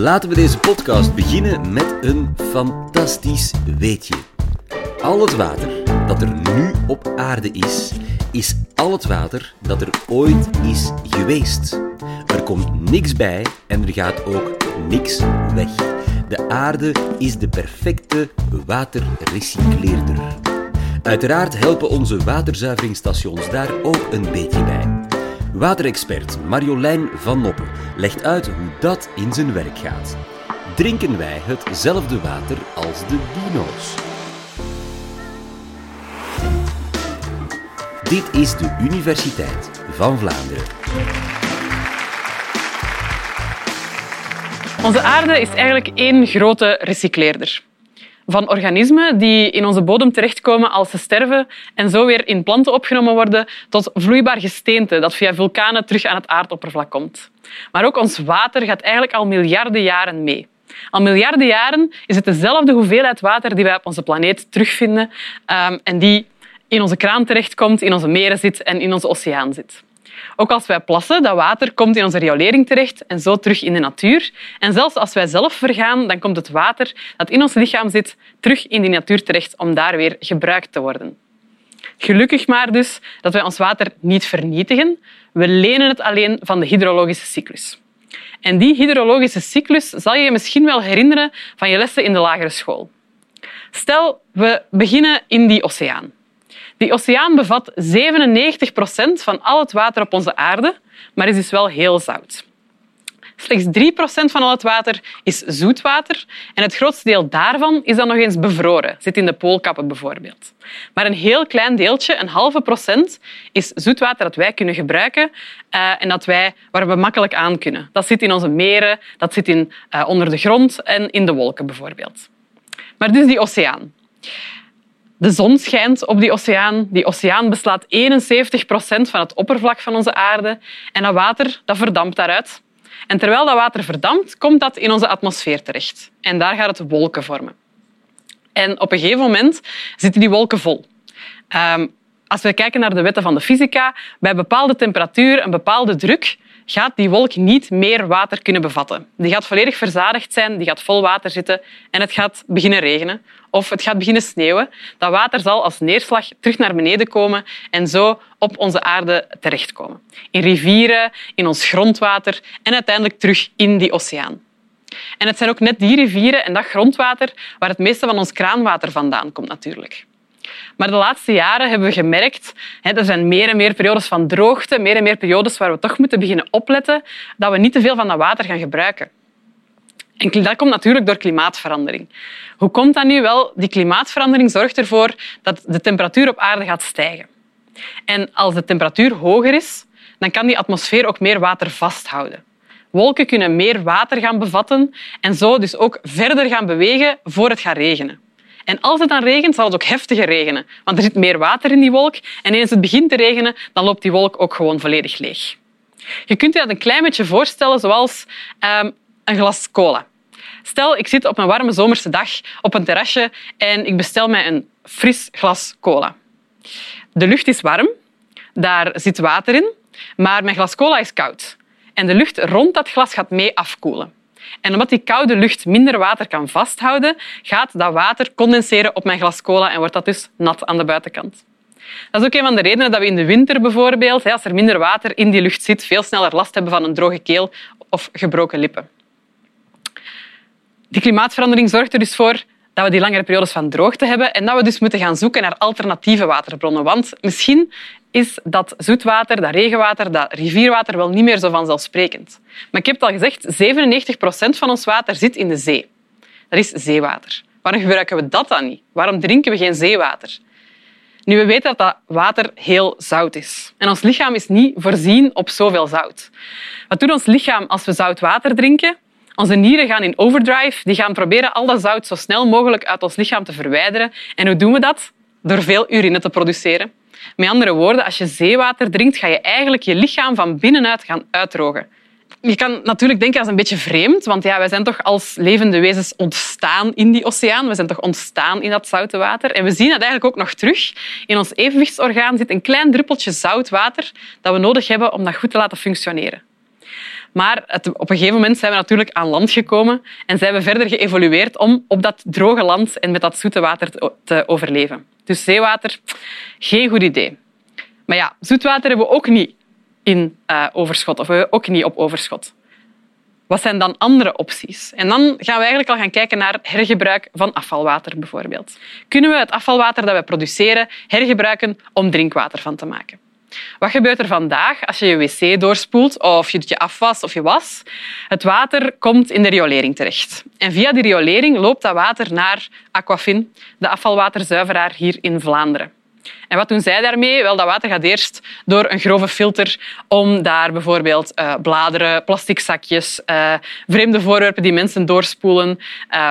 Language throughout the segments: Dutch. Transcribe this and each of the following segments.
Laten we deze podcast beginnen met een fantastisch weetje. Al het water dat er nu op aarde is, is al het water dat er ooit is geweest. Er komt niks bij en er gaat ook niks weg. De aarde is de perfecte waterrecycleerder. Uiteraard helpen onze waterzuiveringsstations daar ook een beetje bij. Waterexpert Marjolein van Noppen legt uit hoe dat in zijn werk gaat. Drinken wij hetzelfde water als de dino's? Dit is de Universiteit van Vlaanderen. Onze aarde is eigenlijk één grote recycleerder. Van organismen die in onze bodem terechtkomen als ze sterven en zo weer in planten opgenomen worden, tot vloeibaar gesteente dat via vulkanen terug aan het aardoppervlak komt. Maar ook ons water gaat eigenlijk al miljarden jaren mee. Al miljarden jaren is het dezelfde hoeveelheid water die wij op onze planeet terugvinden ehm, en die in onze kraan terechtkomt, in onze meren zit en in onze oceaan zit. Ook als wij plassen, dat water komt in onze riolering terecht en zo terug in de natuur. En zelfs als wij zelf vergaan, dan komt het water dat in ons lichaam zit terug in die natuur terecht om daar weer gebruikt te worden. Gelukkig maar dus dat wij ons water niet vernietigen. We lenen het alleen van de hydrologische cyclus. En die hydrologische cyclus zal je je misschien wel herinneren van je lessen in de lagere school. Stel, we beginnen in die oceaan. Die oceaan bevat 97 procent van al het water op onze aarde, maar is dus wel heel zout. Slechts 3 procent van al het water is zoetwater en het grootste deel daarvan is dan nog eens bevroren, zit in de poolkappen bijvoorbeeld. Maar een heel klein deeltje, een halve procent, is zoetwater dat wij kunnen gebruiken uh, en dat wij, waar we makkelijk aan kunnen. Dat zit in onze meren, dat zit in, uh, onder de grond en in de wolken bijvoorbeeld. Maar dus die oceaan. De zon schijnt op die oceaan. Die oceaan beslaat 71 procent van het oppervlak van onze aarde. En dat water dat verdampt daaruit. En terwijl dat water verdampt, komt dat in onze atmosfeer terecht. En daar gaat het wolken vormen. En op een gegeven moment zitten die wolken vol. Um, als we kijken naar de wetten van de fysica, bij bepaalde temperatuur, een bepaalde druk, gaat die wolk niet meer water kunnen bevatten. Die gaat volledig verzadigd zijn, die gaat vol water zitten en het gaat beginnen regenen of het gaat beginnen sneeuwen. Dat water zal als neerslag terug naar beneden komen en zo op onze aarde terechtkomen. In rivieren, in ons grondwater en uiteindelijk terug in die oceaan. En het zijn ook net die rivieren en dat grondwater waar het meeste van ons kraanwater vandaan komt natuurlijk. Maar de laatste jaren hebben we gemerkt, hè, er zijn meer en meer periodes van droogte, meer en meer periodes waar we toch moeten beginnen opletten dat we niet te veel van dat water gaan gebruiken. En dat komt natuurlijk door klimaatverandering. Hoe komt dat nu? Wel, die klimaatverandering zorgt ervoor dat de temperatuur op aarde gaat stijgen. En als de temperatuur hoger is, dan kan die atmosfeer ook meer water vasthouden. Wolken kunnen meer water gaan bevatten en zo dus ook verder gaan bewegen voor het gaat regenen. En als het dan regent, zal het ook heftiger regenen, want er zit meer water in die wolk en eens het begint te regenen, dan loopt die wolk ook gewoon volledig leeg. Je kunt je dat een klein beetje voorstellen zoals um, een glas cola. Stel, ik zit op een warme zomerse dag op een terrasje en ik bestel mij een fris glas cola. De lucht is warm, daar zit water in, maar mijn glas cola is koud. En de lucht rond dat glas gaat mee afkoelen. En omdat die koude lucht minder water kan vasthouden, gaat dat water condenseren op mijn glas cola en wordt dat dus nat aan de buitenkant. Dat is ook een van de redenen dat we in de winter bijvoorbeeld, als er minder water in die lucht zit, veel sneller last hebben van een droge keel of gebroken lippen. Die klimaatverandering zorgt er dus voor dat we die langere periodes van droogte hebben en dat we dus moeten gaan zoeken naar alternatieve waterbronnen. Want misschien is dat zoetwater, dat regenwater, dat rivierwater wel niet meer zo vanzelfsprekend. Maar ik heb het al gezegd, 97 procent van ons water zit in de zee. Dat is zeewater. Waarom gebruiken we dat dan niet? Waarom drinken we geen zeewater? Nu, we weten dat dat water heel zout is. En ons lichaam is niet voorzien op zoveel zout. Wat doet ons lichaam als we zout water drinken? Onze nieren gaan in overdrive. Die gaan proberen al dat zout zo snel mogelijk uit ons lichaam te verwijderen. En hoe doen we dat? Door veel urine te produceren. Met andere woorden, als je zeewater drinkt, ga je eigenlijk je lichaam van binnenuit gaan uitdrogen. Je kan natuurlijk denken, dat is een beetje vreemd, want ja, wij zijn toch als levende wezens ontstaan in die oceaan. We zijn toch ontstaan in dat zoute water. En we zien dat eigenlijk ook nog terug. In ons evenwichtsorgaan zit een klein druppeltje zout water dat we nodig hebben om dat goed te laten functioneren. Maar op een gegeven moment zijn we natuurlijk aan land gekomen en zijn we verder geëvolueerd om op dat droge land en met dat zoete water te, overleven. Dus zeewater, geen goed idee. Maar ja, zoetwater hebben we ook niet in uh, overschot, of we ook niet op overschot. Wat zijn dan andere opties? En dan gaan we eigenlijk al gaan kijken naar hergebruik van afvalwater bijvoorbeeld. Kunnen we het afvalwater dat we produceren hergebruiken om drinkwater van te maken? Wat gebeurt er vandaag als je je wc doorspoelt of je doet je afwas of je was? Het water komt in de riolering terecht. En via die riolering loopt dat water naar Aquafin, de afvalwaterzuiveraar hier in Vlaanderen. En wat doen zij daarmee? Wel, dat water gaat eerst door een grove filter om daar bijvoorbeeld uh, bladeren, plastic zakjes, uh, vreemde voorwerpen die mensen doorspoelen,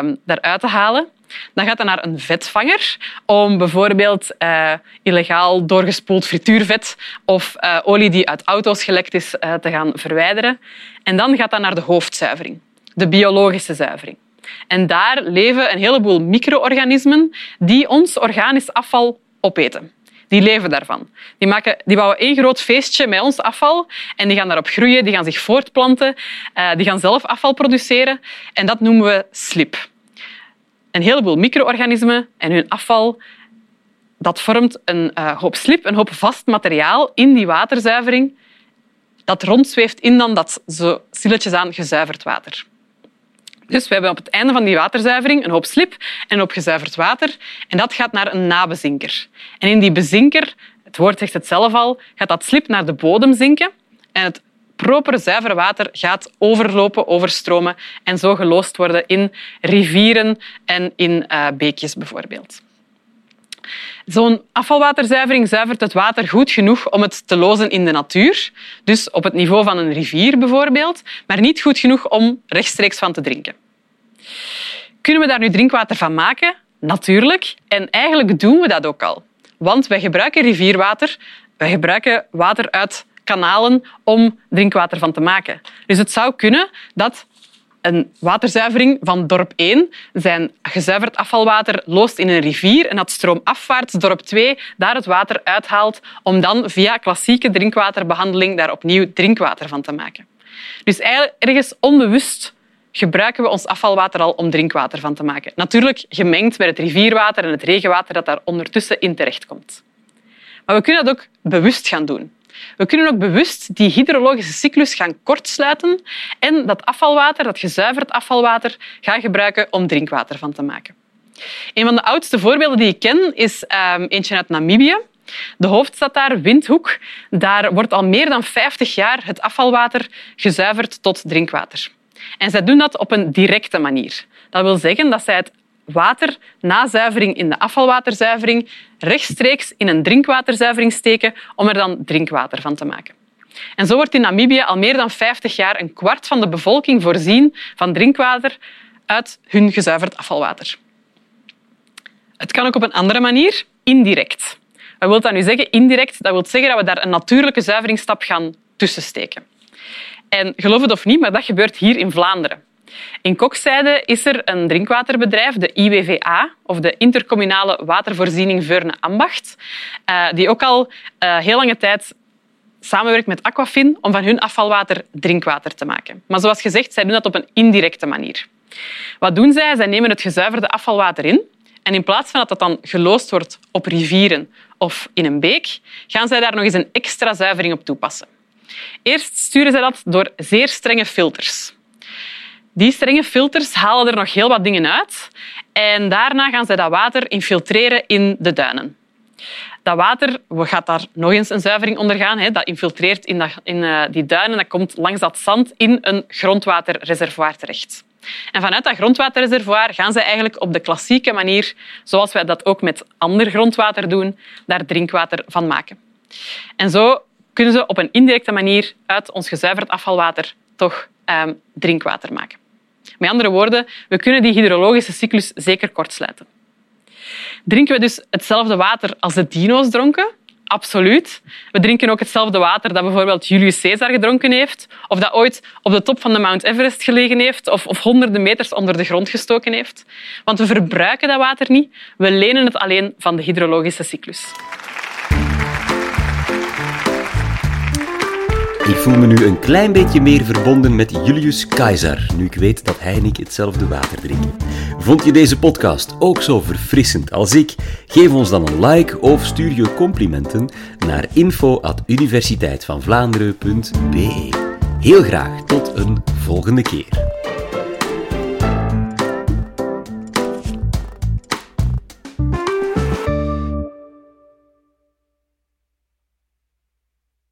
um, daaruit te halen. Dan gaat het naar een vetvanger om bijvoorbeeld uh, illegaal doorgespoeld frituurvet of uh, olie die uit auto's gelekt is uh, te gaan verwijderen. En dan gaat dat naar de hoofdzuivering, de biologische zuivering. En daar leven een heleboel micro-organismen die ons organisch afval opeten. Die leven daarvan. Die, maken, die bouwen één groot feestje met ons afval en die gaan daarop groeien, die gaan zich voortplanten, die gaan zelf afval produceren en dat noemen we slip een heleboel micro-organismen en hun afval dat vormt een uh, hoop slip, een hoop vast materiaal in die waterzuivering dat rondzweeft in dan dat zo stilletjes aan gezuiverd water. Dus we hebben op het einde van die waterzuivering een hoop slip en een hoop gezuiverd water. En dat gaat naar een nabezinker. En in die bezinker, het woord zegt het zelf al, gaat dat slip naar de bodem zinken. En het proper zuiver water gaat overlopen, overstromen en zo geloosd worden in rivieren en in uh, beekjes bijvoorbeeld. Zo'n afvalwaterzuivering zuivert het water goed genoeg om het te lozen in de natuur, dus op het niveau van een rivier bijvoorbeeld, maar niet goed genoeg om rechtstreeks van te drinken. Kunnen we daar nu drinkwater van maken? Natuurlijk. En eigenlijk doen we dat ook al. Want wij gebruiken rivierwater, wij gebruiken water uit kanalen om drinkwater van te maken. Dus het zou kunnen dat een waterzuivering van dorp 1 zijn gezuiverd afvalwater loost in een rivier en dat stroomafwaarts dorp 2 daar het water uithaalt om dan via klassieke drinkwaterbehandeling daar opnieuw drinkwater van te maken. Dus eigenlijk ergens onbewust gebruiken we ons afvalwater al om drinkwater van te maken. Natuurlijk gemengd met het rivierwater en het regenwater dat daar ondertussen in terechtkomt. Maar we kunnen dat ook bewust gaan doen. We kunnen ook bewust die hydrologische cyclus gaan kortsluiten en dat afvalwater, dat gezuiverd afvalwater, gaan gebruiken om drinkwater van te maken. Een van de oudste voorbeelden die ik ken is um, eentje uit Namibië. De hoofdstad daar, Windhoek, daar wordt al meer dan 50 jaar het afvalwater gezuiverd tot drinkwater. En zij doen dat op een directe manier. Dat wil zeggen dat zij het water na zuivering in de afvalwaterzuivering rechtstreeks in een drinkwaterzuivering steken om er dan drinkwater van te maken. En zo wordt in Namibië al meer dan 50 jaar een kwart van de bevolking voorzien van drinkwater uit hun gezuiverd afvalwater. Het kan ook op een andere manier, indirect. Wat wil dat nu zeggen? Indirect, dat wil zeggen dat we daar een natuurlijke zuiveringsstap gaan tussensteken. En geloof het of niet, maar dat gebeurt hier in Vlaanderen. In Kokzijde is er een drinkwaterbedrijf, de IWVA, of de Intercommunale Watervoorziening Veurne-Ambacht, eh, die ook al uh, heel lange tijd samenwerkt met Aquafin om van hun afvalwater drinkwater te maken. Maar zoals gezegd, zij doen dat op een indirecte manier. Wat doen zij? Zij nemen het gezuiverde afvalwater in en in plaats van dat dat dan geloosd wordt op rivieren of in een beek, gaan zij daar nog eens een extra zuivering op toepassen. Eerst sturen zij dat door zeer strenge filters. Die strenge filters halen er nog heel wat dingen uit en daarna gaan ze dat water infiltreren in de duinen. Dat water gaat daar nog eens een zuivering ondergaan. Dat infiltreert in, in eh, die duinen. Dat komt langs dat zand in een grondwaterreservoir terecht. En vanuit dat grondwaterreservoir gaan ze eigenlijk op de klassieke manier, zoals wij dat ook met ander grondwater doen, daar drinkwater van maken. En zo kunnen ze op een indirecte manier uit ons gezuiverd afvalwater toch um, drinkwater maken. Met andere woorden, we kunnen die hydrologische cyclus zeker kortsluiten. Drinken we dus hetzelfde water als de dino's dronken? Absoluut. We drinken ook hetzelfde water dat bijvoorbeeld Julius Caesar gedronken heeft, of dat ooit op de top van de Mount Everest gelegen heeft, of, of honderden meters onder de grond gestoken heeft. Want we verbruiken dat water niet, we lenen het alleen van de hydrologische cyclus. Ik voel me nu een klein beetje meer verbonden met Julius Caesar, nu ik weet dat hij en ik hetzelfde water drinken. Vond je deze podcast ook zo verfrissend als ik? Geef ons dan een like of stuur je complimenten naar info.universiteitvanvlaanderen.be. Heel graag tot een volgende keer.